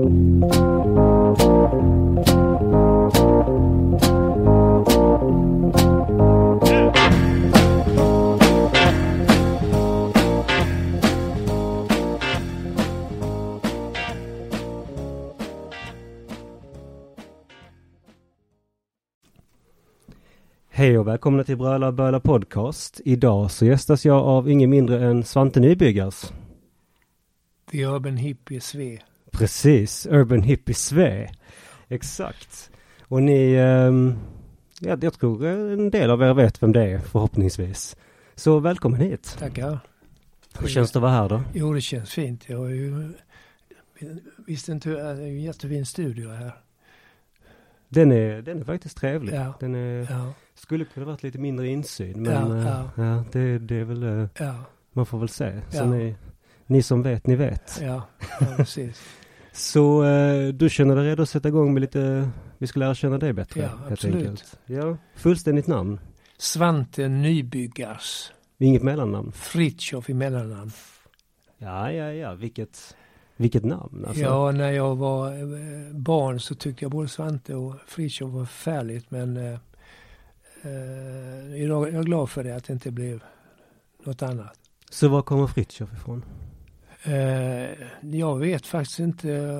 Hej och välkomna till Bröla Böla Podcast. Idag så gästas jag av ingen mindre än Svante Nybyggars. The Urban Hippie Sve. Precis, Urban Hippie Sve. Exakt. Och ni, eh, ja, jag tror en del av er vet vem det är förhoppningsvis. Så välkommen hit. Tackar. Hur känns det att vara här då? Jo, det känns fint. Jag har ju visste inte, det är en jättefin studio här. Den är, den är faktiskt trevlig. Ja. Den är, Ja, skulle kunna varit lite mindre insyn men Ja, eh, ja. ja, det, det är väl, eh, man får väl se. Så ni, ni som vet, ni vet. ja precis. Så eh, du känner dig redo att sätta igång med lite, vi ska lära känna dig bättre Ja, helt absolut. enkelt. Ja, fullständigt namn. Svante Nybyggars. Inget mellannamn. Fritiof i mellannamn. Ja, ja, ja, vilket, vilket namn alltså. Ja, när jag var eh, barn så tyckte jag både Svante och Fritiof var förfärligt. Men eh, eh, idag är jag glad för det, att det inte blev något annat. Så var kommer Fritiof ifrån? Eh, jag vet faktiskt inte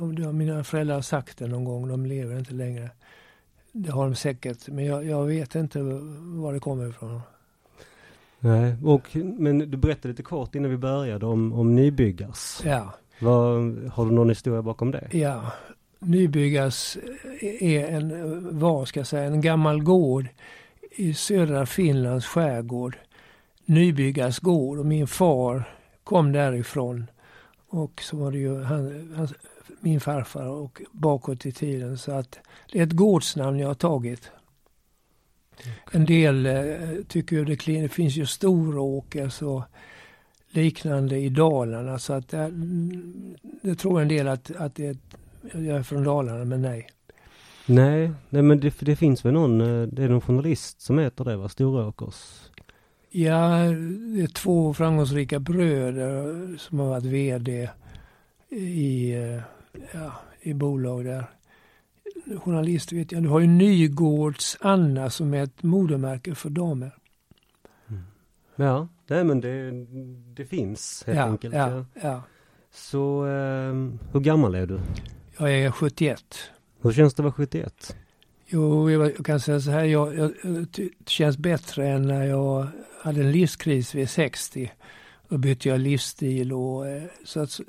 om det mina föräldrar har sagt det någon gång. De lever inte längre. Det har de säkert. Men jag, jag vet inte var det kommer ifrån. Nej, och, men du berättade lite kort innan vi började om, om nybyggars. Ja, Vad, har du någon historia bakom det? ja. Nybyggas är en, vad ska jag säga, en gammal gård i södra Finlands skärgård. Nybyggas gård och min far kom därifrån. Och så var det ju han, han, min farfar och bakåt i tiden. Så att det är ett gårdsnamn jag har tagit. En del eh, tycker ju det, det finns ju Storåkers och liknande i Dalarna. Så att det, det tror en del att, att det jag är från Dalarna, men nej. Nej, nej men det, det finns väl någon, eh, det är någon journalist som heter det va? Storåkers? Ja, det är två framgångsrika bröder som har varit VD i, eh, ja, i bolag där. Journalist vet jag. Du har ju Nygårds Anna som är ett modermärke för damer. Ja, nej men det, det finns helt ja, enkelt. ja, Ja. ja. Så eh, hur gammal är du? Jag är 71. Hur känns det att vara 71? Jo, jag kan säga så här. Jag, jag, eh, det känns bättre än när jag hade en livskris vid 60. Då bytte jag livsstil och eh, så att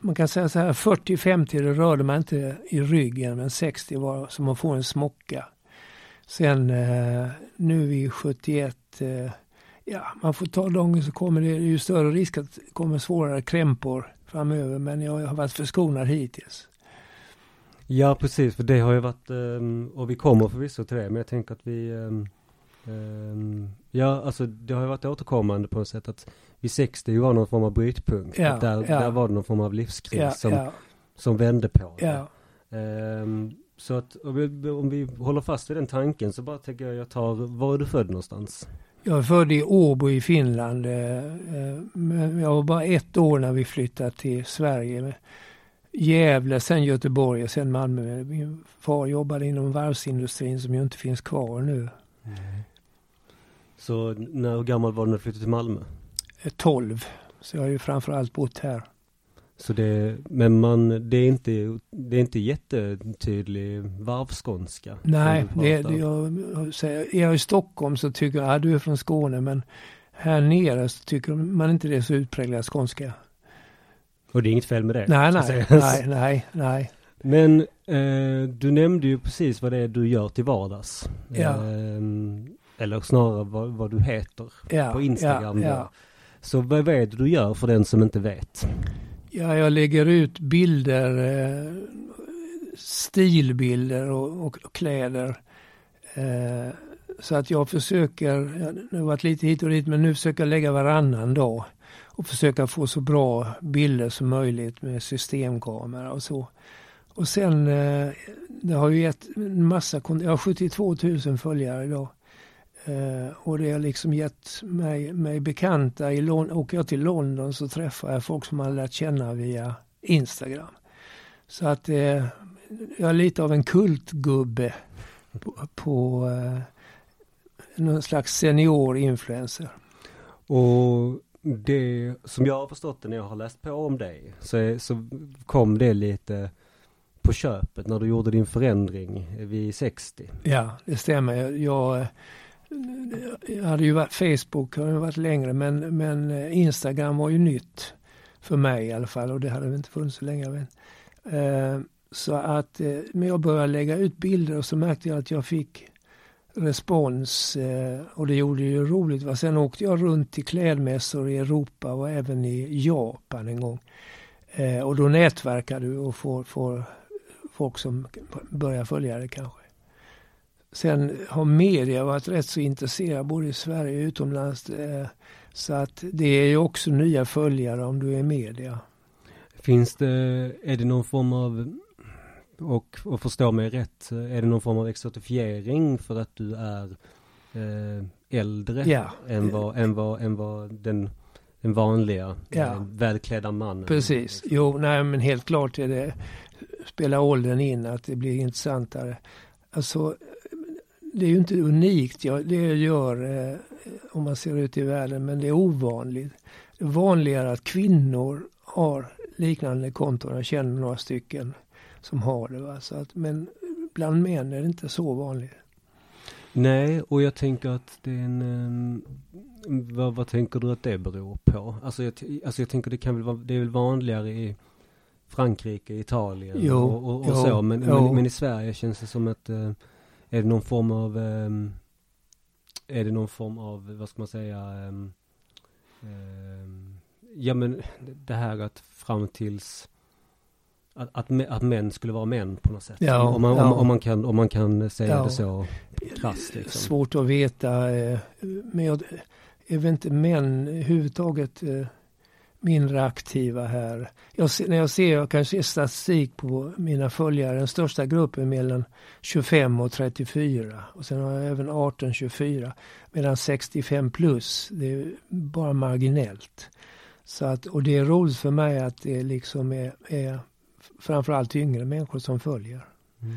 man kan säga så här 40-50 det rörde man inte i ryggen men 60 var som att få en smocka. Sen eh, nu i 71 ja man får ta dagen så kommer det, det ju större risk att det kommer svårare krämpor framöver men jag har varit förskonad hittills. Ja precis, för det har ju varit, ehm, och vi kommer förvisso till det, men jag tänker att vi ehm, ehm, Ja, alltså det har ju varit återkommande på något sätt att vid 60 var någon form av brytpunkt. Ja, att där, ja. där var det någon form av livskris Ja, som, som vände på det. Ehm, så att om vi, om vi håller fast vid den tanken så bara tänker jag, jag tar, var är du född någonstans? Jag är född i Åbo i Finland. eh, eh, Men jag var bara ett år när vi flyttade till Sverige. Gävle, sen Göteborg och sen Malmö. Min far jobbade inom varvsindustrin som ju inte finns kvar nu. Så när, hur gammal var du när du flyttade till Malmö? Eh, 12. Så jag har ju framförallt bott här. Så det, men man, det är inte, det är inte jättetydlig varvskånska? Nej, det, det, jag, är jag i Stockholm så tycker jag att du är från Skåne. Men här nere så tycker man inte det är så utpräglad skånska. Och det är inget fel med det? Nej, nej, nej, nej, nej. Men eh, du nämnde ju precis vad det är du gör till vardags. Ja. Eh, eller snarare vad, vad du heter Ja, på Instagram. Ja, ja. Så vad är det du gör för den som inte vet? Ja, jag lägger ut bilder, eh, stilbilder och, och, kläder. Eh, så att jag försöker, det har varit lite hit och dit, men nu försöker jag lägga varannan dag. Och försöka få så bra bilder som möjligt med systemkamera och så. Och sen, eh, det har ju gett en massa, jag har 72 000 följare idag. Eh, och det har liksom gett mig, mig bekanta. I Lon- åker jag till London så träffar jag folk som man lärt känna via Instagram. Så att eh, jag är lite av en kultgubbe på, på någon slags senior influencer. Och det som jag har förstått det när jag har läst på om dig så, så kom det lite på köpet när du gjorde din förändring vid 60. Ja, det stämmer. Jag, jag, hade ju varit, Facebook har ju varit längre men, men Instagram var ju nytt. För mig i alla fall och det hade inte funnits så länge. Men, eh, så att, eh, men jag började lägga ut bilder och så märkte jag att jag fick respons eh, och det gjorde ju roligt. Va? Sen åkte jag runt till klädmässor i Europa och även i Japan en gång. Eh, och då nätverkar du och får, får folk som börjar följa det kanske. Sen har media varit rätt så intresserad både i Sverige och utomlands. Eh, så att det är ju också nya följare om du är media. Finns det, är det någon form av och, och förstå mig rätt, är det någon form av exotifiering för att du är eh, äldre ja. än, vad, än, vad, än vad den, den vanliga ja. eh, välklädda mannen? Precis, jo nej men helt klart är det, spelar åldern in att det blir intressantare. Alltså det är ju inte unikt, ja, det gör eh, om man ser ut i världen, men det är ovanligt. Det är vanligare att kvinnor har liknande konton, jag känner några stycken som har det. Va? Så att, men bland män är det inte så vanligt. Nej, och jag tänker att det är en... Um, vad, vad tänker du att det beror på? Alltså jag, alltså jag tänker det kan väl vara, det är väl vanligare i Frankrike, Italien jo, och, och, och jo, så. Men, men, men, i Sverige känns det som att, uh, är det någon form av, um, är det någon form av, vad ska man säga, um, ja men det här att fram tills att, att, att män skulle vara män på något sätt. Ja, om, man, ja. om, om, man kan, om man kan säga ja. det så krasst. Liksom. Svårt att veta. Eh, men jag, är väl inte män överhuvudtaget eh, mindre aktiva här. Jag, när jag ser, jag kan se statistik på mina följare, den största gruppen mellan 25 och 34. Och sen har jag även 18-24. Medan 65 plus, det är bara marginellt. Så att, och det är roligt för mig att det liksom är, är framförallt yngre människor som följer. Mm.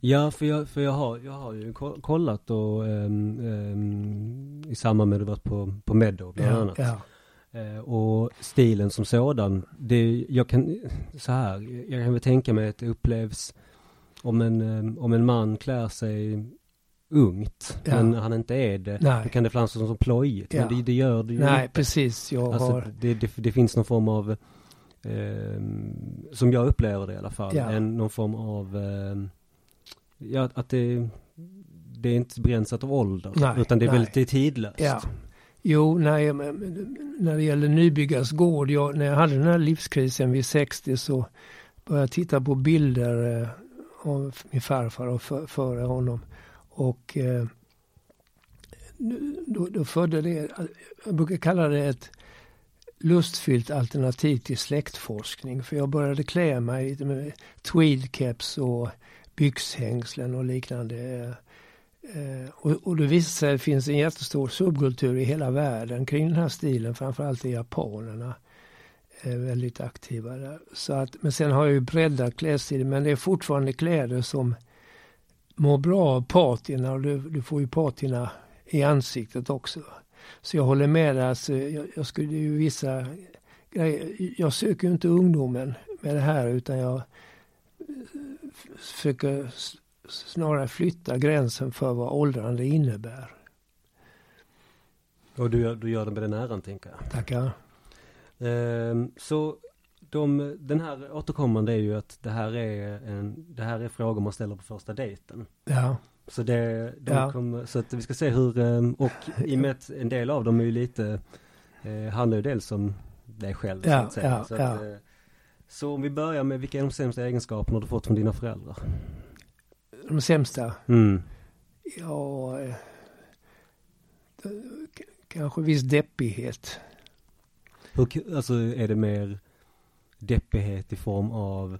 Ja, för jag, för jag, har, jag har ju kollat och um, um, i samband med att du varit på, på Meadow bland ja, annat. Ja. Uh, och stilen som sådan, det, jag kan, så här, jag kan väl tänka mig att det upplevs om en, um, om en man klär sig ungt, ja. men han inte är det, Nej. då kan det framstå som plojigt. Ja. Men det, det gör det ju Nej, inte. precis. Jag alltså, har... det, det, det finns någon form av Eh, som jag upplever det i alla fall. Ja. En, någon form av, eh, ja att det, det är inte begränsat av ålder. Nej, utan det är nej. väldigt tidlöst. Ja. Jo, nej, när det gäller Nybyggas gård, jag, när jag hade den här livskrisen vid 60 så började jag titta på bilder eh, av min farfar och för, före honom. Och eh, då, då födde det, jag brukar kalla det ett lustfyllt alternativ till släktforskning. För jag började klä mig med tweedkeps och byxhängslen och liknande. Eh, och, och det visade sig att det finns en jättestor subkultur i hela världen kring den här stilen. Framförallt i japanerna är väldigt aktiva där. Så att, men sen har jag ju breddat klädstilen men det är fortfarande kläder som mår bra av patina och du, du får ju patina i ansiktet också. Så jag håller med dig. Alltså, jag, jag skulle ju vissa grejer. Jag söker inte ungdomen med det här utan jag försöker snarare flytta gränsen för vad åldrande innebär. Och du gör, du gör det med den äran tänker jag. Tackar. Ehm, så de, den här återkommande är ju att det här är, en, det här är frågor man ställer på första dejten. Ja. Så det, de Ja. kommer, så att vi ska se hur, ehm, och i och med att en del av dem är ju lite, eh, handlar ju dels om dig själv så Ja, att säga. ja, så, att, eh, så om vi börjar med vilka är de sämsta egenskaperna du fått från dina föräldrar? De sämsta? Mm. Ja, eh, kanske viss deppighet. Hur, alltså är det mer deppighet i form av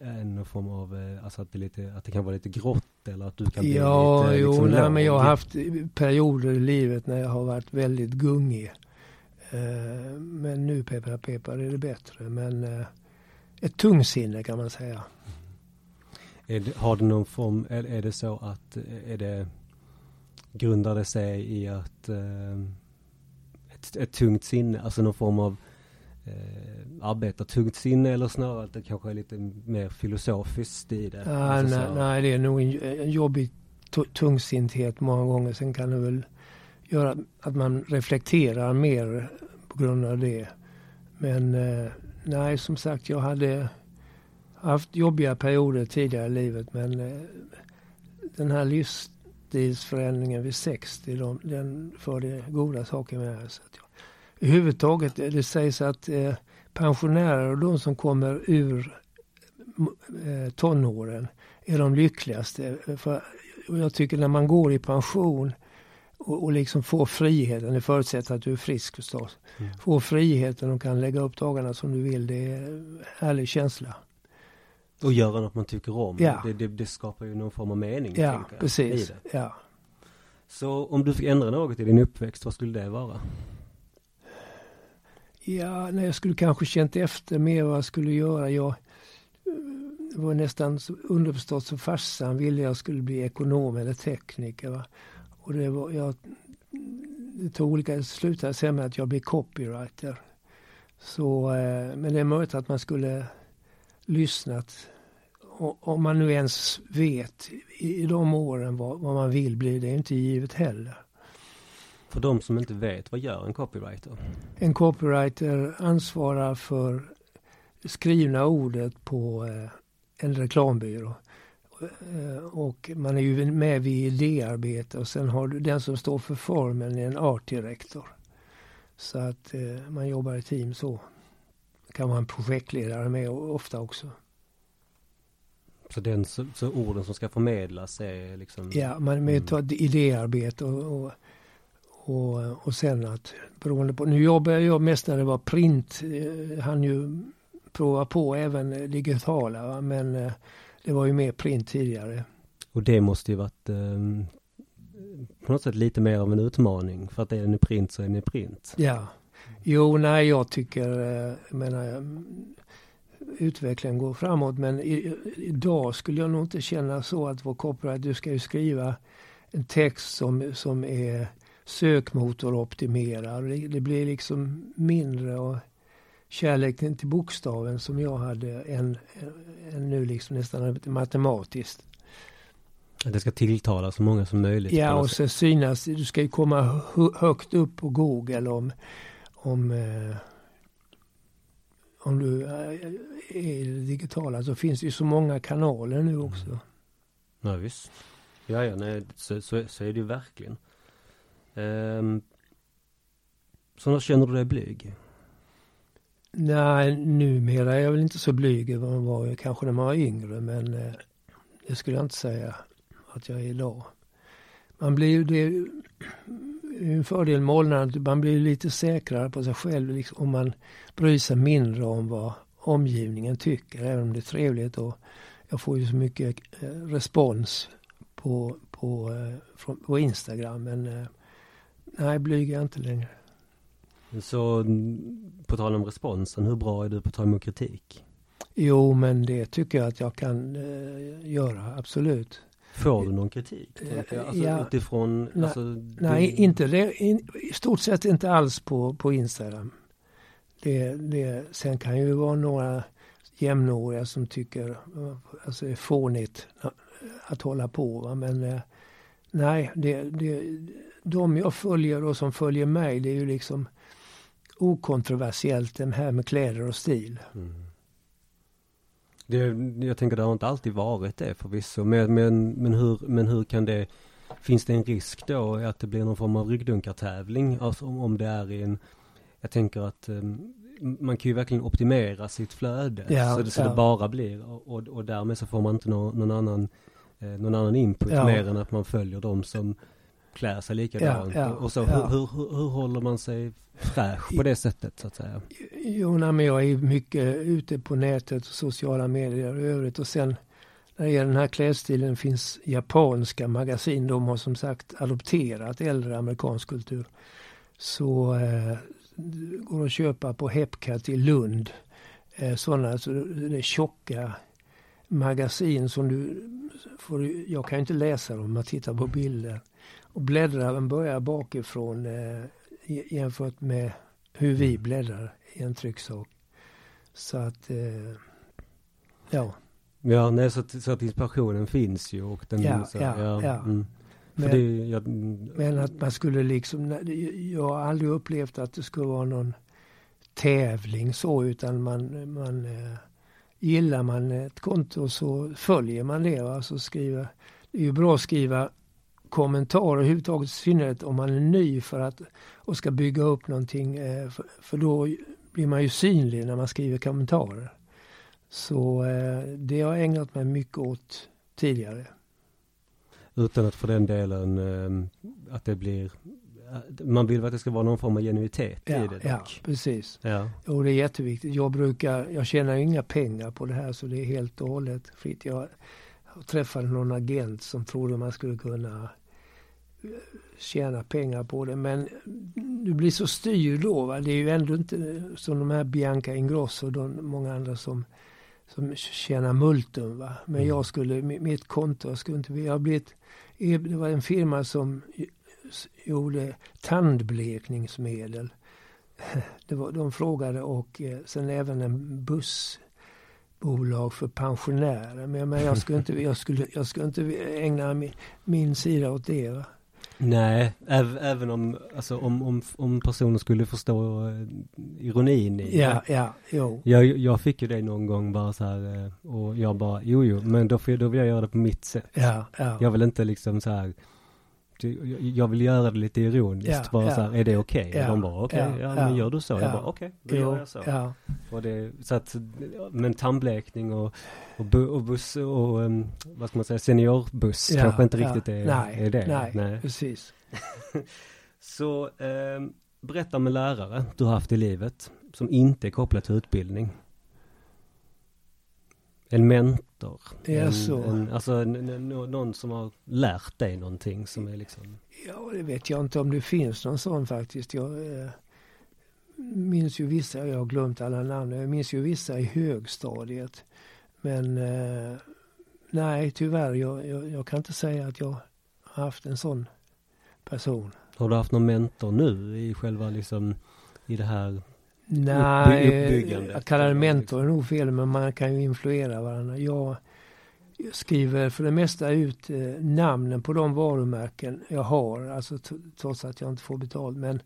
en form av, eh, alltså att det, lite, att det kan vara lite grått eller att du kan bli Ja, lite jo, liksom nej, men jag har haft perioder i livet när jag har varit väldigt gungig. Eh, men nu peppar peppar är det bättre. Men eh, ett tungsinne kan man säga. Det, har det någon form, är, är, det så att, är det, grundar det sig i att eh, ett, ett tungt sinne, alltså någon form av eh, arbetartungt sinne eller snarare att det kanske är lite mer filosofiskt i det? Ah, alltså nej, nej, det är nog en, en jobbig tungsinthet många gånger. Sen kan det väl göra att man reflekterar mer på grund av det. Men eh, nej, som sagt, jag hade haft jobbiga perioder tidigare i livet men eh, den här livsstilsförändringen vid 60, de, den förde goda saker med sig. Överhuvudtaget, det sägs att eh, pensionärer och de som kommer ur eh, tonåren är de lyckligaste. För jag tycker när man går i pension och, och liksom får friheten, det förutsätter att du är frisk förstås. Mm. Får friheten och kan lägga upp dagarna som du vill, det är en härlig känsla. Och göra något man tycker om. Ja. Det, det, det skapar ju någon form av mening. Ja, precis. Ja. Så om du fick ändra något i din uppväxt, vad skulle det vara? Ja, nej, jag skulle kanske känt efter mer vad jag skulle göra. Jag det var nästan underförstått så farsan ville jag skulle bli ekonom eller tekniker. Va? Och det var, jag, det tog olika, det slutade sen med att jag blev copywriter. Så, eh, men det är möjligt att man skulle lyssnat. Om man nu ens vet i de åren vad, vad man vill bli, det är inte givet heller. För de som inte vet, vad gör en copywriter? En copywriter ansvarar för skrivna ordet på eh, en reklambyrå. Eh, och man är ju med vid idéarbete och sen har du den som står för formen är en art director. Så att eh, man jobbar i team så. kan vara en projektledare med ofta också. Så, den, så, så orden som ska förmedlas är liksom? Ja, man med mm. idéarbete och, och, och, och sen att beroende på, nu jobbar jag mest när det var print, eh, han ju prova på även digitala va? men eh, det var ju mer print tidigare. Och det måste ju varit eh, på något sätt lite mer av en utmaning för att är den i print så är den i print. Ja. Jo, nej jag tycker, eh, jag menar utvecklingen går framåt men i, idag skulle jag nog inte känna så att vår copyright, du ska ju skriva en text som, som är sökmotoroptimerad. Det, det blir liksom mindre och kärleken till bokstaven som jag hade än, än nu liksom nästan matematiskt. Det ska tilltala så många som möjligt. Ja, och så synas, du ska ju komma högt upp på Google om, om, eh, om du eh, är digitala så finns det ju så många kanaler nu också. Mm. Ja, visst. Ja, ja, nej, så, så, så är det ju verkligen. Um, så när känner du dig blyg? Nej, numera är jag väl inte så blyg över man var kanske när man var yngre men eh, det skulle jag inte säga att jag är idag. Man blir ju, det är en fördel med åldern man blir lite säkrare på sig själv liksom, om man bryr sig mindre om vad omgivningen tycker, även om det är trevligt och jag får ju så mycket eh, respons på, på, eh, på Instagram men eh, nej, blyg är jag inte längre. Så på tal om responsen, hur bra är du på att ta emot kritik? Jo, men det tycker jag att jag kan eh, göra, absolut. Får du någon kritik? Eh, alltså, ja, utifrån, nej, alltså, nej du... inte in, i stort sett inte alls på, på Instagram. Det, det, sen kan ju vara några jämnåriga som tycker alltså, det är fånigt att hålla på. Va? Men eh, nej, det, det, de jag följer och som följer mig det är ju liksom okontroversiellt det här med kläder och stil. Mm. Det, jag tänker det har inte alltid varit det förvisso. Men, men, men, hur, men hur kan det Finns det en risk då att det blir någon form av ryggdunkartävling? Alltså om, om det är i en Jag tänker att um, man kan ju verkligen optimera sitt flöde. Ja, så, det, så ja. det bara blir och, och, och därmed så får man inte någon, någon annan eh, någon annan input ja. mer än att man följer de som klär sig likadant. Ja, ja, och så, ja. hur, hur, hur, håller man sig fräsch på det sättet så att säga? Jo, nej, men jag är mycket ute på nätet och sociala medier och övrigt och sen när det gäller den här klädstilen finns japanska magasin. De har som sagt adopterat äldre amerikansk kultur. Så eh, går att köpa på Hepcat i Lund. Eh, sådana alltså, det är tjocka magasin som du får, jag kan inte läsa dem, man tittar på bilder. Och bläddrar börjar bakifrån eh, jämfört med hur vi bläddrar i en trycksak. Så att, eh, ja. Ja, nej, så, att, så att inspirationen finns ju och den... Ja, så, ja, ja. Mm. Men, det, jag, men att man skulle liksom, jag har aldrig upplevt att det skulle vara någon tävling så utan man, man eh, gillar man ett konto så följer man det. Alltså skriva, det är ju bra att skriva kommentarer överhuvudtaget, i synnerhet om man är ny för att och ska bygga upp någonting. Eh, för, för då blir man ju synlig när man skriver kommentarer. Så eh, det har jag ägnat mig mycket åt tidigare. Utan att för den delen eh, att det blir man vill att det ska vara någon form av genuitet ja, i det dock. Ja, precis. Ja. Och det är jätteviktigt. Jag brukar, jag tjänar inga pengar på det här så det är helt och hållet fritt. Jag träffade någon agent som trodde man skulle kunna tjäna pengar på det. Men du blir så styrd då. Va? Det är ju ändå inte som de här Bianca Ingrosso och de, många andra som, som tjänar multum. Va? Men mm. jag skulle, mitt konto, jag skulle inte, jag blivit, det var en firma som gjorde tandblekningsmedel. Det var, de frågade och eh, sen även en bussbolag för pensionärer. Men, men jag, skulle inte, jag, skulle, jag skulle inte ägna min, min sida åt det. Va? Nej, även om, alltså, om, om, om personen skulle förstå eh, ironin i Ja, ja, jo. Jag, jag fick ju det någon gång bara så här eh, och jag bara, jo, jo, men då, då vill jag göra det på mitt sätt. Ja, ja. Jag vill inte liksom så här jag vill göra det lite ironiskt. Ja, bara ja, så här, är det okej? Okay? Ja, de bara, okej, okay, ja, men gör du så? jag bara, okej, okay, då gör jag så. Och det, så att, men tandblekning och, och, bu, och buss och, um, vad ska man säga, seniorbuss kanske inte riktigt är, nej, är det. Nej, nej. precis. så, eh, berätta om en lärare du har haft i livet som inte är kopplad till utbildning. En mentor. Är en, så. En, alltså en, en, någon som har lärt dig någonting som är liksom. Ja, det vet jag inte om det finns någon sån faktiskt. Jag eh, minns ju vissa, jag har glömt alla namn, jag minns ju vissa i högstadiet. Men eh, nej, tyvärr, jag, jag, jag, kan inte säga att jag har haft en sån person. Har du haft någon mentor nu i själva liksom, i det här Nej, att kalla det mentor är nog fel, men man kan ju influera varandra. Jag skriver för det mesta ut eh, namnen på de varumärken jag har, alltså trots att jag inte får betalt. Men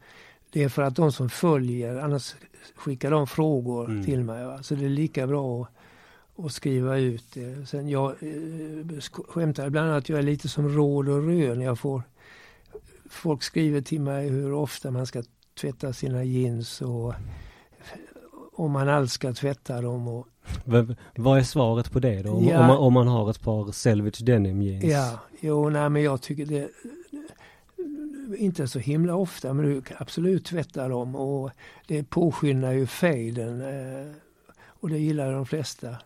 det är för att de som följer, annars skickar de frågor mm. till mig. Va? Så det är lika bra att, att skriva ut det. Sen jag eh, skämtar ibland att jag är lite som råd och rön. Jag får, folk skriver till mig hur ofta man ska tvätta sina jeans och om man alls ska tvätta dem. Och... Vad är svaret på det då? Om, ja. om, man, om man har ett par Selvage Denim jeans? Ja, jo, nej men jag tycker det inte så himla ofta, men du kan absolut tvätta dem och det påskyndar ju fejden eh, och det gillar de flesta.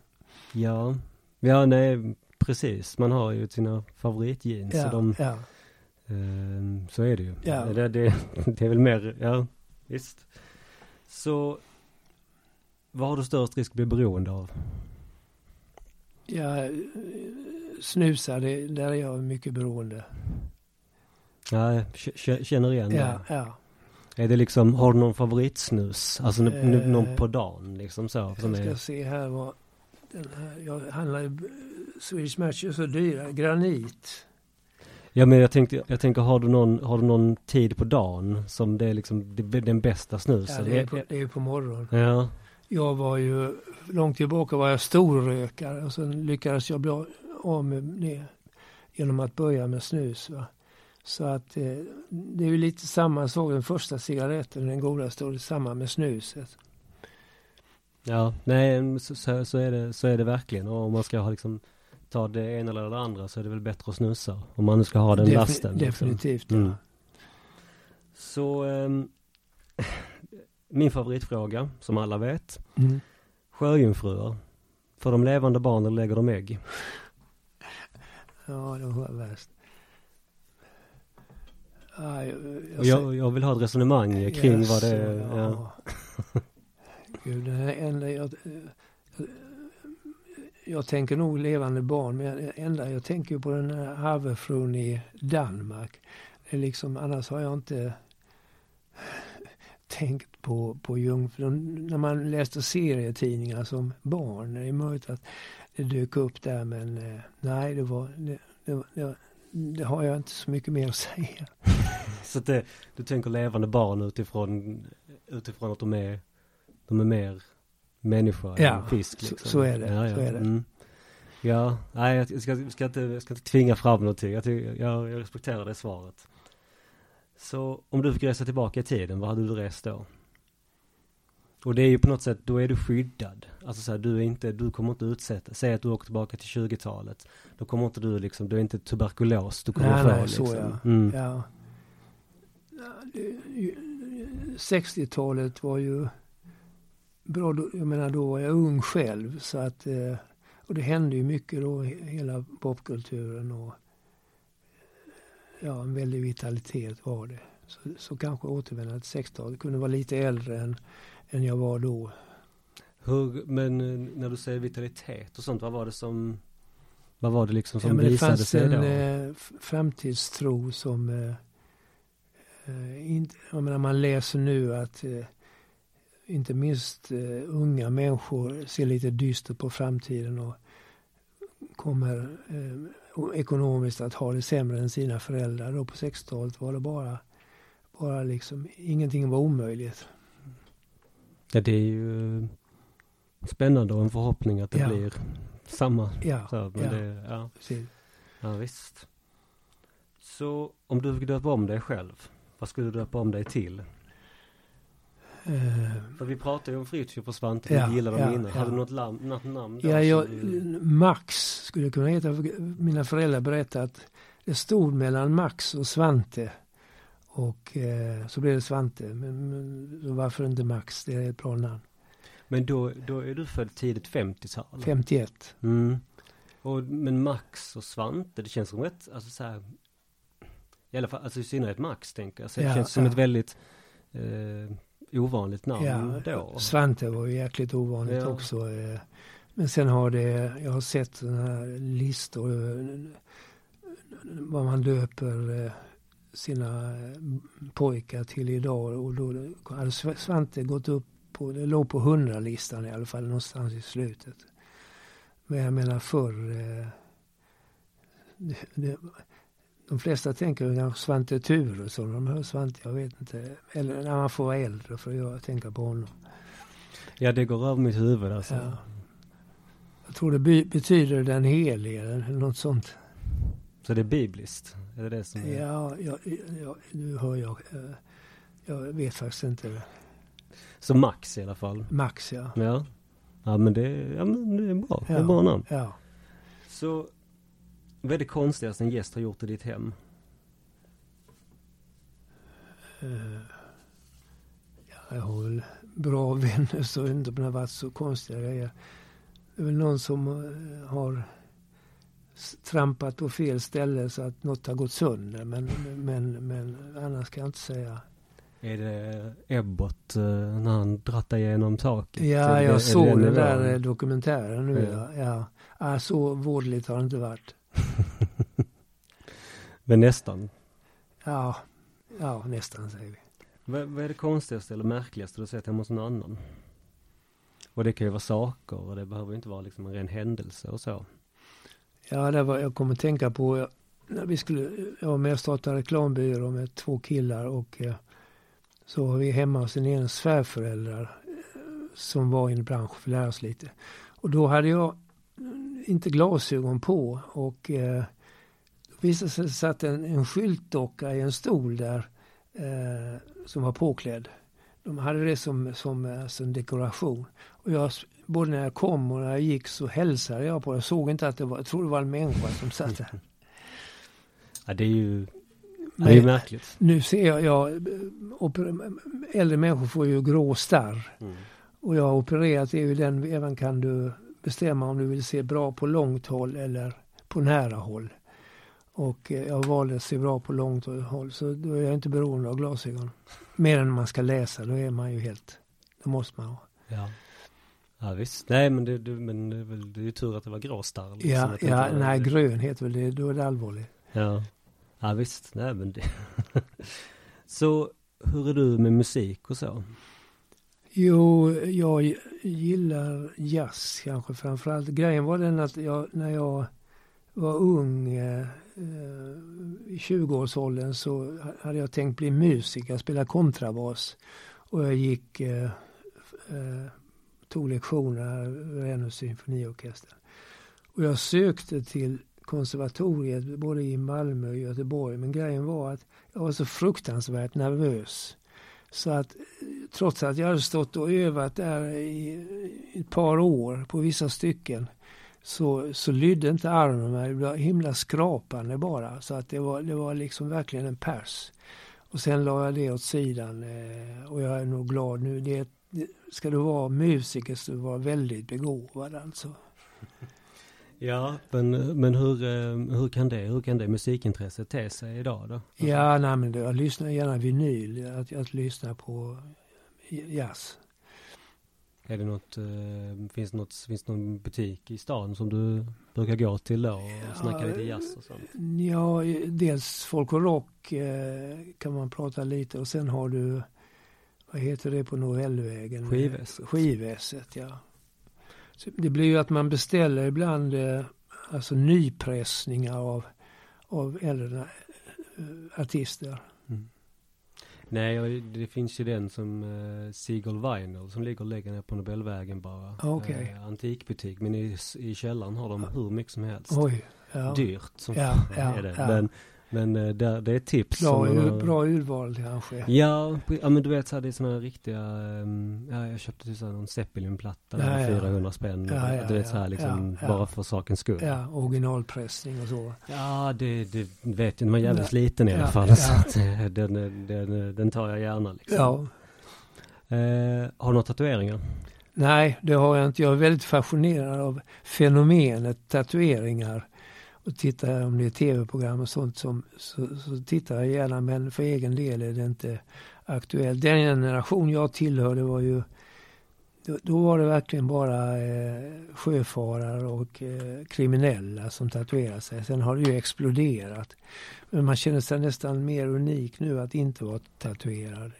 Ja, ja nej precis. Man har ju sina favoritjeans. Ja, så, de, ja. eh, så är det ju. Ja. Det, det, det är väl mer, ja visst. Så vad har du störst risk att bli beroende av? Ja, snusar, det, där är jag mycket beroende. Ja, känner igen det. Ja, ja. Är det liksom, har du någon favoritsnus? Alltså eh, någon på dagen liksom så? Som jag ska är... se här vad, den här, jag handlar, Swedish Match är så dyra, granit. Ja men jag tänkte, jag tänker har du någon, har du någon tid på dagen som det är liksom den bästa snusen? Ja det är på, det är på morgonen. Ja. Jag var ju, långt tillbaka var jag storrökare och sen lyckades jag bli av med det genom att börja med snus. Va? Så att eh, det är ju lite samma sak, den första cigaretten, den godaste, och samma med snuset. Ja, nej så, så, är det, så är det verkligen. Och om man ska ha liksom ta det ena eller det andra så är det väl bättre att snusa. Om man nu ska ha den Defin lasten. Liksom. Definitivt, liksom. mm. ja. Så um, min favoritfråga, som alla vet. Mm. Sjöjungfrur. Får de levande barn eller lägger de ägg? Ja, det var värst. Ja, jag, Och jag, jag vill ha ett resonemang kring vad det är. Ja. ja. Gud, det enda jag, jag tänker nog levande barn, men enda jag tänker på den här havefrun i Danmark. Det är liksom, annars har jag inte tänkt på, på jungfrun. När man läste serietidningar som barn, det är möjligt att det dök upp där, men eh, nej, det var, det, det, det, det har jag inte så mycket mer att säga. Så att det, du tänker levande barn utifrån, utifrån att de är, de är mer människa Ja, än fisk. så- Liksom. så är det, Ja, ja. så är det. Mm. Ja, nej jag ska, jag ska, inte, jag ska inte tvinga fram någonting. Jag, jag, jag respekterar det svaret. Så om du fick resa tillbaka i tiden, vad hade du rest då? Och det är ju på något sätt, då är du skyddad. Alltså så här, du är inte, du kommer inte utsätta, säg att du åker tillbaka till 20-talet. Då kommer inte du liksom, du är inte tuberkulos du kommer Nej, få nej, så liksom. ja. Mm. Ja. Ja, det- ju- 60-talet var ju bra. Jag menar, då var jag ung själv. Så att, eh, och det hände ju mycket då, he- hela popkulturen och ja, en väldig vitalitet var det. Så, så kanske återvända till 60-talet. Kunde vara lite äldre än, än jag var då. Hur, men eh, när du säger vitalitet och sånt, vad var det som, vad var det liksom som Ja, men det visade fanns sig en då? eh, framtidstro som... Eh, eh, inte, jag menar, man läser nu att eh, inte minst eh, unga människor ser lite dystert på framtiden och kommer eh, ekonomiskt att ha det sämre än sina föräldrar. Då på 60-talet var det bara, bara liksom, ingenting var omöjligt. Ja, det är ju eh, spännande och en förhoppning att det Ja. blir samma. Ja, Så, men ja. Det, ja, precis. ja, visst. Så om du fick döpa om dig själv, vad skulle du döpa om dig till? Eh, För vi pratade ju om Fritiof och Svante, Ja, vi gillade dem ja, innan. ja. Hade du något, lam, något namn då? Ja, jag, Max skulle kunna heta. Mina föräldrar berättade att det stod mellan Max och Svante. Och eh, så blev det Svante. Men, men varför inte Max? Det är ett bra namn. Men då, då är du född tidigt 50-tal? 51. Mm. Och, men Max och Svante, det känns som ett, alltså så här, i alla fall, alltså i synnerhet Max tänker jag, så det Ja, känns som ja. ett väldigt eh, ovanligt namn Ja, då. Svante var ju jäkligt ovanligt Ja. också. Eh, men sen har det, jag har sett sådana här listor. eh, vad man döper eh, sina eh, pojkar till idag. Och då hade Sv- Svante gått upp på, det låg på hundralistan i alla fall någonstans i slutet. Men jag menar förr, eh, det, det, de flesta tänker kanske Svante Turesson, de hör Svante, jag vet inte. Eller när man får vara äldre för jag tänka på honom. Ja, det går över mitt huvud alltså. Ja. Jag tror det betyder den helige eller något sånt. Så det är bibliskt? Är det det som är? Ja, ja, ja nu hör jag. eh, Jag vet faktiskt inte. Så Max i alla fall? Max ja. Ja. Ja men det, ja, men det är bra. Det är Ja. bra namn. Ja. Så, vad är det konstigaste en gäst har gjort i ditt hem? ja, jag har väl bra vänner så jag vet inte om det har varit så konstiga grejer. Det är väl någon som eh, har trampat på fel ställe så att något har gått sönder. Men, men, men annars kan jag inte säga. Är det Ebbot eh, när han drattar igenom taket? Ja, jag det såg den där eh, dokumentären nu. Ja. Ja. Ja. Så vårdligt har det inte varit. Men nästan. Ja, ja nästan säger vi. Vad, vad är det konstigaste eller märkligaste du har sett hemma hos någon annan? Och det kan ju vara saker och det behöver inte vara liksom en ren händelse och så. Ja, det var, jag kommer att tänka på när vi skulle, jag var med och startade reklambyrå med två killar och eh, så var vi hemma hos en ena svärföräldrar eh, som var i en bransch för att lära oss lite. Och då hade jag mm, inte glasögon på och eh, då visade sig satt en, en skyltdocka i en stol där eh, som var påklädd. De hade det som, som eh, som dekoration. Jag, både när jag kom och när jag gick så hälsade jag på det. Jag såg inte att det var, jag trodde det var en människa som satt där. Ja, det är ju, det är ju märkligt. nu ser jag, jag äldre människor får ju grå starr. Mm. Och jag har opererat i den vevan kan du bestämma om du vill se bra på långt håll eller på nära håll. Och eh, jag valde att se bra på långt håll så då är jag inte beroende av glasögon. Mer än man ska läsa, då är man ju helt, då måste man ha. Ja. Ja visst, nej men det, det, men det, är det ju tur att det var gråstarr. liksom, Ja, det ja nej grön heter väl det, då är det allvarligt. Ja, ja visst, nej men det. så hur är du med musik och så? Jo, jag gillar jazz kanske framförallt. Grejen var den att jag, när jag var ung, eh, i 20-årsåldern, så hade jag tänkt bli musiker, spela kontrabas. Och jag gick, eh, eh, tog lektioner vid Vännäs symfoniorkester. Och jag sökte till konservatoriet både i Malmö och Göteborg. Men grejen var att jag var så fruktansvärt nervös. Så att trots att jag hade stått och övat där i ett par år på vissa stycken så, så lydde inte armen mig. Det var himla skrapande bara. Så att det var, det var liksom verkligen en pers. Och sen la jag det åt sidan eh, och jag är nog glad nu. Det, det, ska du vara musiker så du vara väldigt begåvad alltså. Ja, men, men hur, eh, hur, kan det, hur kan det musikintresset te sig idag då? Alltså, Ja, nej, men jag lyssnar gärna vinyl. Att, att lyssna på jazz. Är det något, eh, finns, det något, finns det någon butik i stan som du brukar gå till då och Ja, snacka lite jazz och sånt? Ja, dels folk och rock eh, kan man prata lite och sen har du, vad heter det på Novellvägen? Skivesset. Skivesset, ja. Så det blir ju att man beställer ibland eh, alltså nypressningar av, av äldre eh, artister. Mm. Nej, det finns ju den som uh, Seagull Vinyl som ligger längre ner på Nobelvägen bara. Okej. Eh, antikbutik, men i, i källaren har de hur mycket som helst. Oj. Ja. Dyrt som Ja, ja, är det. Men, men eh, där, det är tips. Bra, som man bra urval kanske. Ja, ja men du vet så här, det är sådana här riktiga, ehm, ja jag köpte typ så här någon Zeppelin-platta Ja, ja. 400 spänn. Ja, ja, du vet så här liksom, bara för sakens skull. Ja, originalpressning och så. Ja, det, det vet jag, den var jävligt liten i alla fall. Så att, eh, den, den, den tar jag gärna liksom. Ja. Eh, har du några tatueringar? Nej, det har jag inte. Jag är väldigt fascinerad av fenomenet tatueringar. Och tittar jag om det är tv-program och sånt som, så, så tittar jag gärna men för egen del är det inte aktuellt. Den generation jag tillhörde var ju då, då var det verkligen bara eh, sjöfarare och eh, kriminella som tatuerade sig. Sen har det ju exploderat. Men man känner sig nästan mer unik nu att inte vara tatuerad.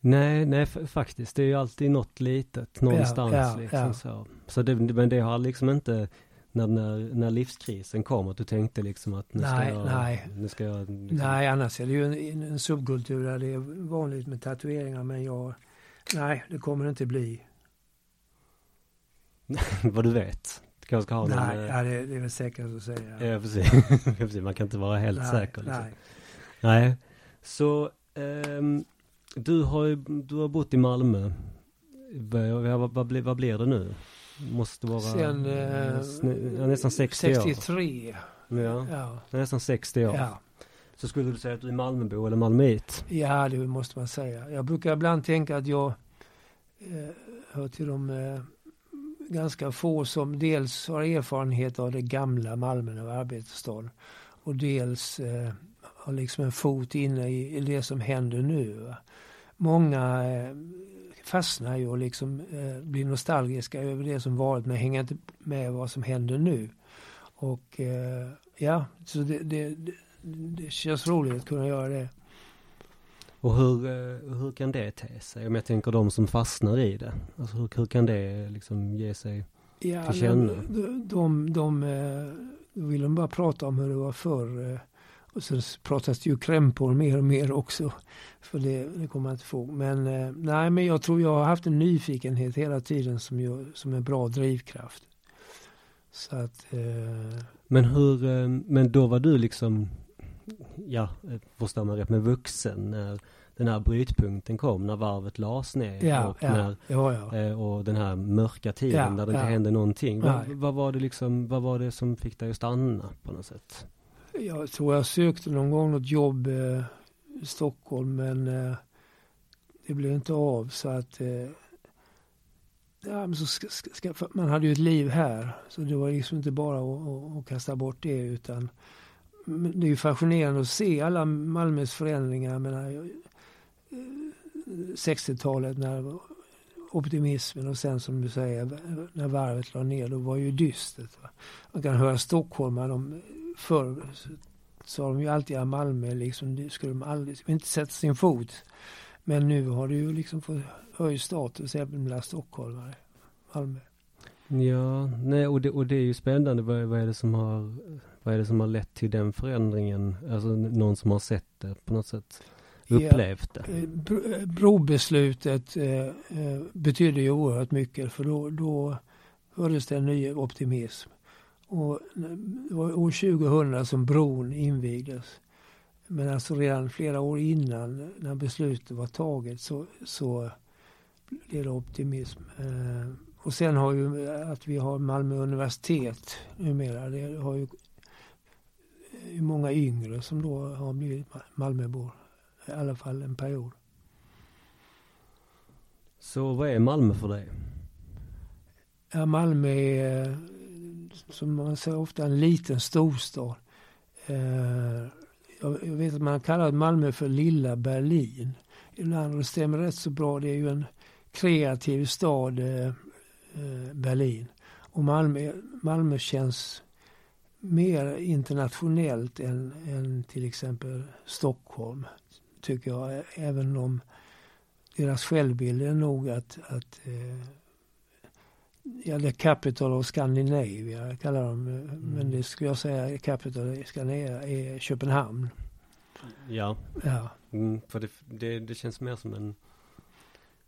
Nej, nej faktiskt. Det är ju alltid något litet någonstans ja, liksom ja. så. så det, men det har liksom inte, när, när, när livskrisen kom, att du tänkte liksom att nu ska Nej, jag, nej. nu ska jag liksom, Nej, annars är det ju en, en subkultur där det är vanligt med tatueringar. Men jag, nej, det kommer det inte bli. vad du vet. Du kanske ska ha någon, nej, eh, det, det är väl säkert att säga. Ja, precis. Man kan inte vara helt nej, säker. Liksom. nej. Nej. Så, ehm, du har du har bott i Malmö. Vad, vad, vad, blir, vad blir det nu? Måste vara Sen, eh, sn- ja, nästan 60 år. 63. Ja, Ja, nästan 60 år. ja. Så skulle du säga att du är Malmöbo eller Malmöit? ja, det måste man säga. Jag brukar ibland tänka att jag eh, hör till de eh, ganska få som dels har erfarenhet av det gamla Malmö var arbetsstad och dels eh, har liksom en fot inne i, i det som händer nu. Va? Många eh, fastnar ju och liksom eh, blir nostalgiska över det som varit men hänger inte med vad som händer nu. Och eh, ja, så det, det, det, det känns roligt att kunna göra det. Och hur, eh, hur kan det te sig? Om jag tänker de som fastnar i det. Alltså hur, hur kan det liksom ge sig? Ja, till känna. De, de, de, eh, då vill de bara prata om hur det var förr. Och sen pratas det ju krämpor mer och mer också. För det, det kommer man inte få. Men eh, nej, men jag tror jag har haft en nyfikenhet hela tiden som, ju, som en bra drivkraft. Så att, eh, Men hur, eh, men då var du liksom, ja, eh, förstår man rätt, med vuxen när den här brytpunkten kom, när varvet lades ner ja, och, ja, när, ja, eh, och den här mörka tiden där det inte hände någonting. Vad, vad var det liksom, vad var det som fick dig att stanna på något sätt? Jag tror jag sökte någon gång något jobb eh, i Stockholm men eh, det blev inte av så att eh, ja, men så ska, ska, ska, man hade ju ett liv här så det var liksom inte bara att, att, att kasta bort det utan men det är ju fascinerande att se alla Malmös förändringar. Jag menar, 60-talet eh, när optimismen och sen som du säger när varvet la ner då var ju dystert. Va? Man kan höra stockholmare, de, förr sa de ju alltid att Malmö liksom, det skulle de aldrig, inte sätta sin fot. Men nu har det ju liksom fått höjd status även bland stockholmare, Malmö. Ja, nej och det, och det är ju spännande. Vad, vad, är det som har, vad är det som har lett till den förändringen? Alltså någon som har sett det på något sätt? Upplevt det? Ja, eh, brobeslutet eh, eh, betydde ju oerhört mycket för då, då hördes det en ny optimism. Och det var år 2000 som bron invigdes. Men alltså redan flera år innan när beslutet var taget så, så blev det optimism. Eh, och sen har ju att vi har Malmö universitet numera. Det har ju många yngre som då har blivit Malmöbor. I alla fall en period. Så vad är Malmö för dig? Ja, Malmö är som man säger ofta en liten storstad. Eh, jag vet att man kallar Malmö för lilla Berlin. Ibland, och det stämmer rätt så bra. Det är ju en kreativ stad, eh, eh, Berlin. Och Malmö, Malmö känns mer internationellt än, än till exempel Stockholm, tycker jag. Även om deras självbild är nog att, att eh, ja, the capital of Scandinavia kallar de mm. Men det skulle jag säga capital of Scandinavia är Köpenhamn. Ja. Ja. Mm, för det, det, det känns mer som en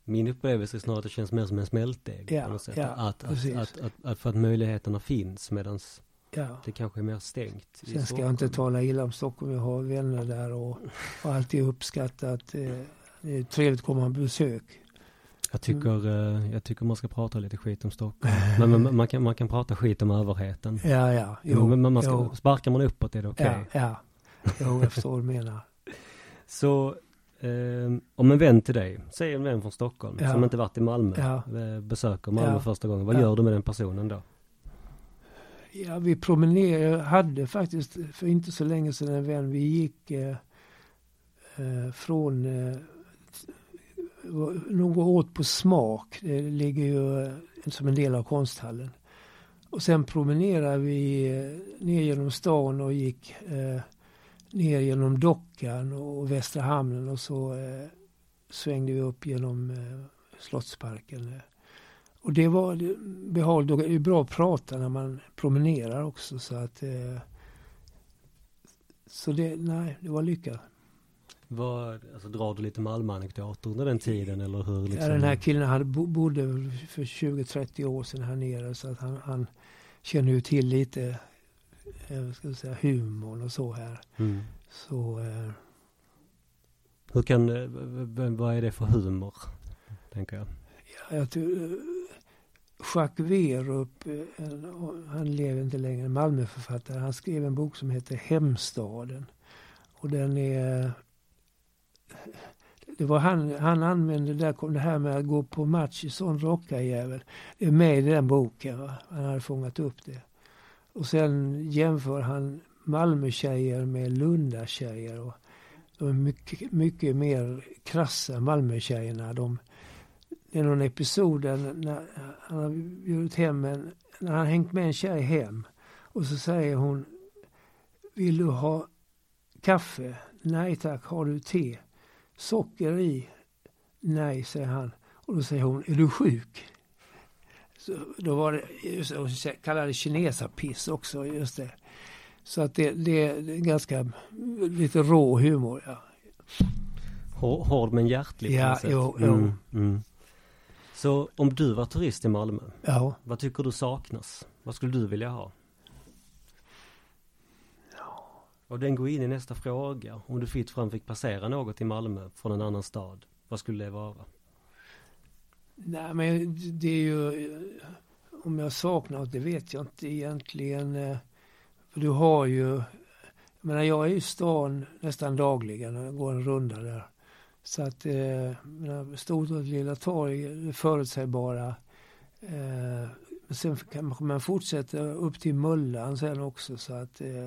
min upplevelse är snarare att det känns mer som en smältdeg. Ja, på något sätt. Ja, att, att, att, att, att, för att möjligheterna finns medans ja. det kanske är mer stängt. Sen ska jag inte tala illa om Stockholm. Jag har vänner där och har alltid uppskattat. Eh, det är trevligt att komma på besök. Jag tycker, mm. jag tycker man ska prata lite skit om Stockholm. Men, men man, kan, man kan prata skit om överheten. Ja, ja. Jo, men man ska, jo. Sparkar man uppåt är det okej. Okay. Ja, ja. Jo, jag förstår vad du menar. Så eh, om en vän till dig, säg en vän från Stockholm ja. som inte varit i Malmö, ja. Eh, besöker Malmö ja. första gången. Vad gör du med den personen då? Ja, vi promenerade, jag hade faktiskt för inte så länge sedan en vän, vi gick eh, eh från eh, nog åt på smak. Det ligger ju eh, som en del av konsthallen. Och sen promenerade vi eh, ner genom stan och gick eh, ner genom dockan och Västra hamnen och så eh, svängde vi upp genom eh, Slottsparken. Eh. Och det var behagligt. Det är bra att prata när man promenerar också så att eh, så det, nej, det var lyckat. Vad, alltså drar du lite Malmö-anekdoter under den tiden eller hur? Liksom? Ja, den här killen hade, bodde för 20-30 år sedan här nere så att han, han känner ju till lite, jag ska säga humorn och så här. Mm. Så... Eh, hur kan, eh, vad är det för humor? Tänker jag. Ja, jag tror, eh, Jacques Werup, eh, han lever inte längre, Malmöförfattare. Han skrev en bok som heter Hemstaden. Och den är det var han, han använde där, det här med att gå på match i sån rockarjävel. Det är med i den boken. Va? Han hade fångat upp det. Och sen jämför han Malmötjejer med Lundatjejer. Och de är mycket, mycket mer krassa Malmötjejerna. De, det är någon episod där när han har bjudit hem en, när han hängt med en tjej hem. Och så säger hon, vill du ha kaffe? Nej tack, har du te? Socker i? Nej, säger han. Och då säger hon, är du sjuk? Så då var det, just hon kallade det kinesapiss också, just det. Så att det, det, är ganska, lite rå humor, ja. Hård men hjärtlig ja, på sätt. Jo, jo. Mm, mm. Så om du var turist i Malmö, ja. vad tycker du saknas? Vad skulle du vilja ha? Och den går in i nästa fråga. Om du fritt fram fick passera något i Malmö från en annan stad, vad skulle det vara? Nej men det är ju, eh, om jag saknar något, det vet jag inte egentligen. Eh, för du har ju, jag menar jag är i stan nästan dagligen och går en runda där. Så att, eh, stort och lilla torg, förutsägbara. Eh, sen kanske man fortsätter upp till Mullan sen också så att eh,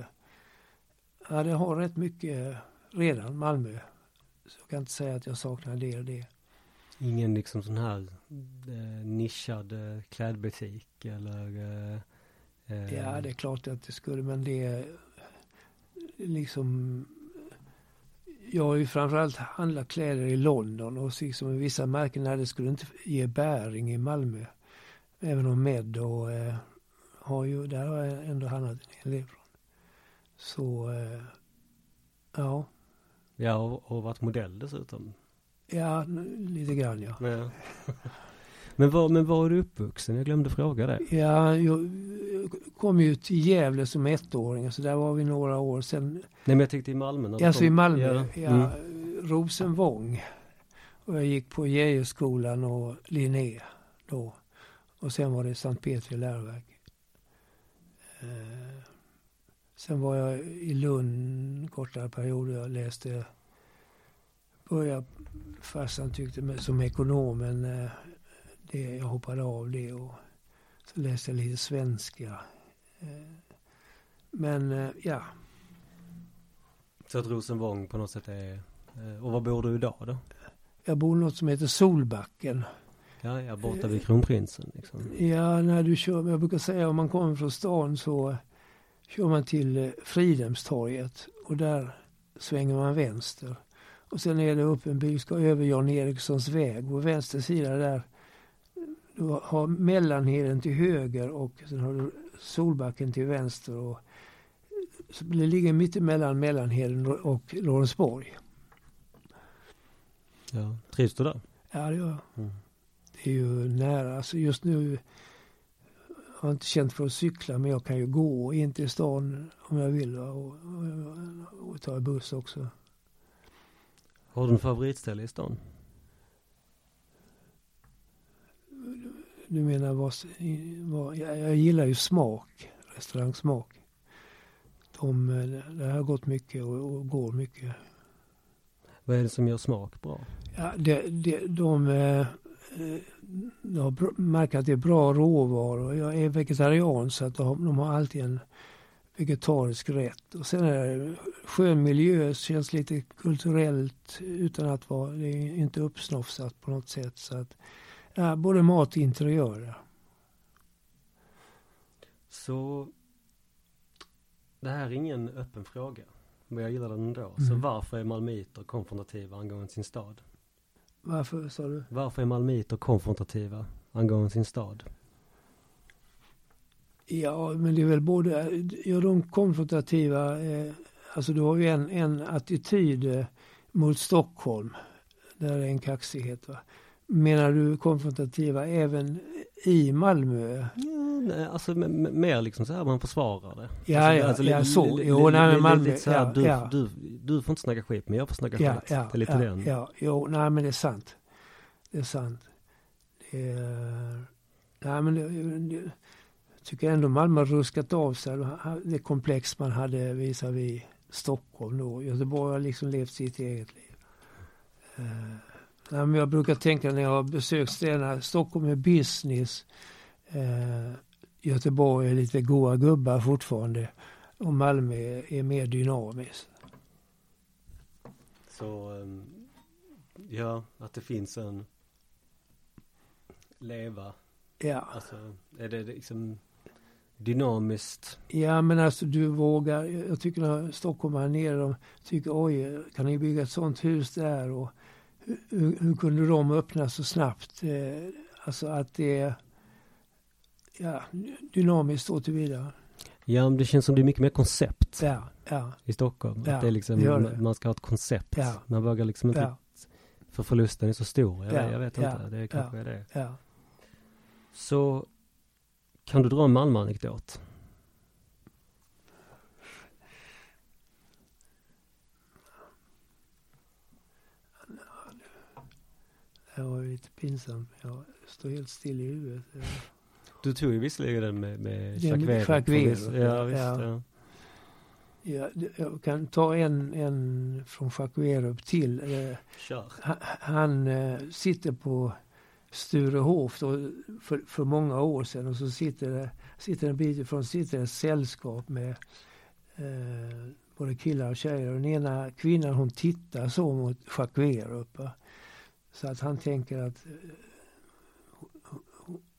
Ja, det har rätt mycket redan, Malmö. Så jag kan inte säga att jag saknar det och det. Ingen liksom sån här eh, nischad eh, klädbutik eller? Eh, eh, Ja, det är klart att det skulle, men det är liksom... Jag har ju framförallt handlat kläder i London och liksom vissa märken där det skulle inte ge bäring i Malmö. Även om Med och eh, har ju, där har jag ändå handlat en hel del från. Så, eh, ja. Ja, och, och varit modell dessutom. Ja, lite grann ja. Men, men, var, men var är du uppvuxen? Jag glömde fråga det. Ja, jag kom ju till Gävle som ettåring, så där var vi några år. Sen, Nej men jag tänkte i Malmö. alltså kom. i Malmö, Ja. ja, Mm. Rosenvång. Och jag gick på Geijerskolan och Linné då. Och sen var det Sankt Petri läroverk. Eh, sen var jag i Lund kortare perioder. Jag läste, började, farsan tyckte som ekonom, men eh, det, jag hoppade av det och så läste jag lite svenska. Eh, men eh, ja, Så att Rosenvång på något sätt är... Och var bor du idag då? jag bor i något som heter Solbacken. Ja, jag borta vid Kronprinsen liksom. Ja, när du kör, jag brukar säga om man kommer från stan så kör man till eh, Fridhemstorget och där svänger man vänster. Och sen är det upp en bil, ska över Jan Erikssons väg. På vänster sida där, du har Mellanheden till höger och sen har du Solbacken till vänster. Och, så det ligger mitt emellan Mellanheden och Lorensborg. Ja. Trivs du där? Ja, det gör jag. Mm. Det är ju nära. Alltså just nu har jag inte känt för att cykla men jag kan ju gå in till stan om jag vill? Och, och, och ta buss också. Har du en favoritställe i stan? Du menar vad, vad jag, jag gillar ju smak, restaurangsmak. De, det har gått mycket och, och går mycket. Vad är det som gör smak bra? Ja, det, det, de, eh, eh, de har br- märkt att det är bra råvaror. Jag är vegetarian så att de, har- de har alltid en vegetarisk rätt. Och sen är det skön miljö, känns lite kulturellt utan att vara, det är inte uppsnofsat på något sätt. Så att, ja, både mat och interiörer. Så det här är ingen öppen fråga. Men jag gillar den ändå. Så Mm. varför är malmöiter konfrontativa angående sin stad? Varför sa du? Varför är malmöiter konfrontativa angående sin stad? Ja, men det är väl både, ja de konfrontativa, eh, alltså du har ju en, en attityd eh, mot Stockholm, där är en kaxighet va. Menar du konfrontativa även i Malmö? Ja, nej, alltså mer liksom så här man försvarar det. Ja, alltså, ja, alltså, ja, så. li- Jo, nej, men Malmö, lite så här, ja, du, ja. Du, du får inte snacka skit men jag får snacka Ja, skit. ja, det är lite ja, den. ja, jo, nej men det är sant. Det är sant. Det är, nej men det, det, jag tycker ändå Malmö har ruskat av sig. Det komplex man hade visavi Stockholm då. Göteborg har liksom levt sitt eget liv. Uh, nej, jag brukar tänka när jag har besökt städerna, Stockholm är business. Eh, Göteborg är lite goa gubbar fortfarande. Och Malmö är, mer dynamiskt. Så ehm, ja, att det finns en leva. Ja. Alltså är det liksom dynamiskt. Ja men alltså du vågar, jag tycker när Stockholm här nere, de tycker oj, kan ni bygga ett sånt hus där och hur, hur, kunde de öppna så snabbt? Eh, alltså att det är ja, dynamiskt så tillvida. Ja, men det känns som det är mycket mer koncept Ja, ja, i Stockholm. Ja, att det är liksom, det det. man ska ha ett koncept. Ja. Man vågar liksom inte, för förlusten är så stor. Jag, Ja, jag vet inte, det kanske är det. Så kan du dra en Malmö-anekdot? Det var lite pinsamt. Jag står helt still i huvudet. Du tog ju visserligen den med, med Jacques Weber. Ja, visst. ja. Ja. Ja, jag kan ta en, en från Jacques till. Eh, Kör. Han, han eh, sitter på Sturehof då, för, för många år sedan och så sitter det, sitter en bit ifrån sitter ett sällskap med eh, både killar och tjejer. Den ena kvinnan hon tittar så mot Jacques Werup. Så att han tänker att eh,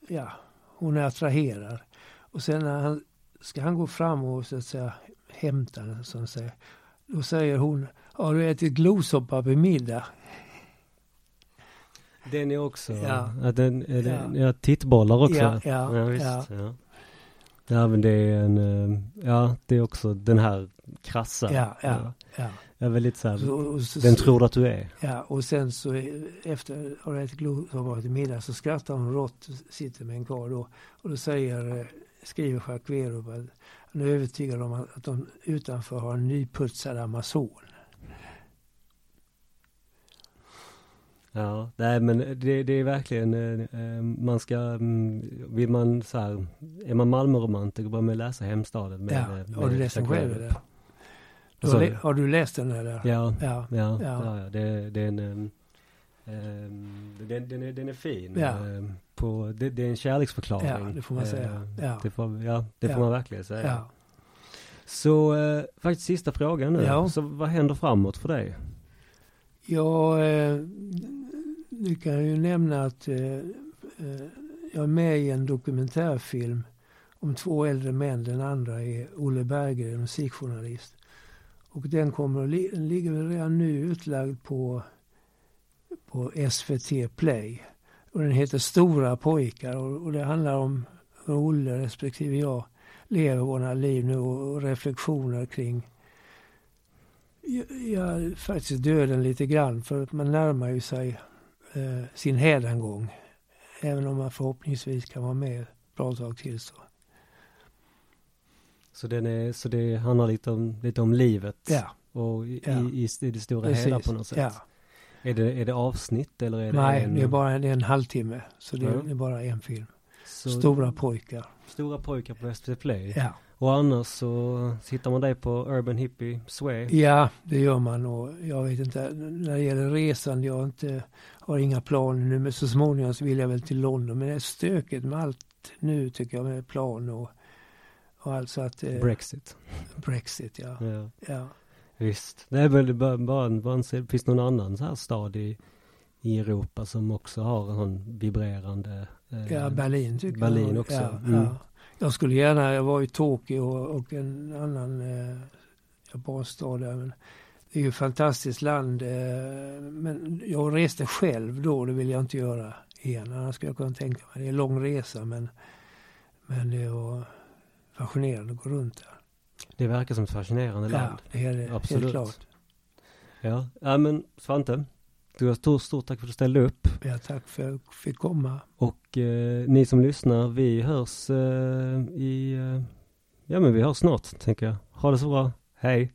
ja, hon är attraherad. Och sen när han, ska han gå fram och så att säga hämta den, som säger. Då säger hon, har du ätit glosoppa på middag? Den är också, Ja. ja. den, är den, Ja. ja. tittbollar också. Ja, ja, visst. ja. Ja. ja, men det är en, eh, ja det är också den här krassa. Ja, ja, ja. Jag är väldigt så här, Så, så, vem tror du att du är? Ja, och sen så eh, efter har du ätit glosoppa till middag så skrattar hon rått, sitter med en karl då. Och då säger, eh, skriver Jacques Werup att han är övertygad om att, att de utanför har en nyputsad Amazon. Ja, nej men det, det är verkligen, eh, eh, man ska, mm, vill man så här, är man Malmöromantiker med att läsa Hemstaden med, Ja, med har du läst den själv? Du Vad har, du? har du läst den eller? Ja, Ja. ja, ja, Ja. det, det är en, ehm, den, den, är, den är fin. Ja. ehm, på, det, det är en kärleksförklaring. Ja, det får man säga. Ja. Det får, ja, det får man verkligen säga. Så eh, faktiskt sista frågan nu. Ja. Så vad händer framåt för dig? Ja, eh, du kan ju nämna att eh, eh, jag är med i en dokumentärfilm om två äldre män. Den andra är Olle Berggren, musikjournalist. Och den kommer, att li- ligger väl redan nu utlagd på, på SVT Play. Och den heter Stora pojkar och, och det handlar om hur Olle respektive jag lever våra liv nu och, och reflektioner kring ja, faktiskt döden lite grann för att man närmar ju sig eh, sin hädangång. Även om man förhoppningsvis kan vara med ett bra tag till så. Så, den är, så det handlar lite om, lite om livet Ja, och i, Ja. i, i det stora hela precis. på något sätt. Ja. Är, det, är det avsnitt eller är det Nej, en, det är bara det är en halvtimme. Så det det är bara en film. så, Stora pojkar. Stora pojkar på SVT Play. Ja. Och annars så hittar man dig på Urban Hippie Sway. ja, det gör man och jag vet inte, när det gäller resan, jag inte, har inga planer nu men så småningom så vill jag väl till London. Men det är stökigt med allt nu tycker jag med plan och, och allt så att eh, Brexit. Brexit ja. Ja. ja. Visst. Det är väl bara, bara, en- finns någon annan så här stad i, i Europa som också har en sån vibrerande eh, Ja, Berlin tycker Berlin jag. också. Ja, Mm. ja. Jag skulle gärna, jag var i Tokyo och, och en annan eh, japansk stad där. Men det är ju ett fantastiskt land. Eh, men jag reste själv då, det vill jag inte göra igen. Annars skulle jag kunna tänka mig, det är en lång resa men, men det var fascinerande att gå runt där. Det verkar som ett fascinerande Ja, land. det är det Absolut. helt klart. Ja, ja men Svante. Du har stort, stort tack för att du ställde upp. Ja, tack för att jag fick komma. Och eh, ni som lyssnar, vi hörs eh, i, eh, ja men vi hörs snart tänker jag. Ha det så bra. Hej!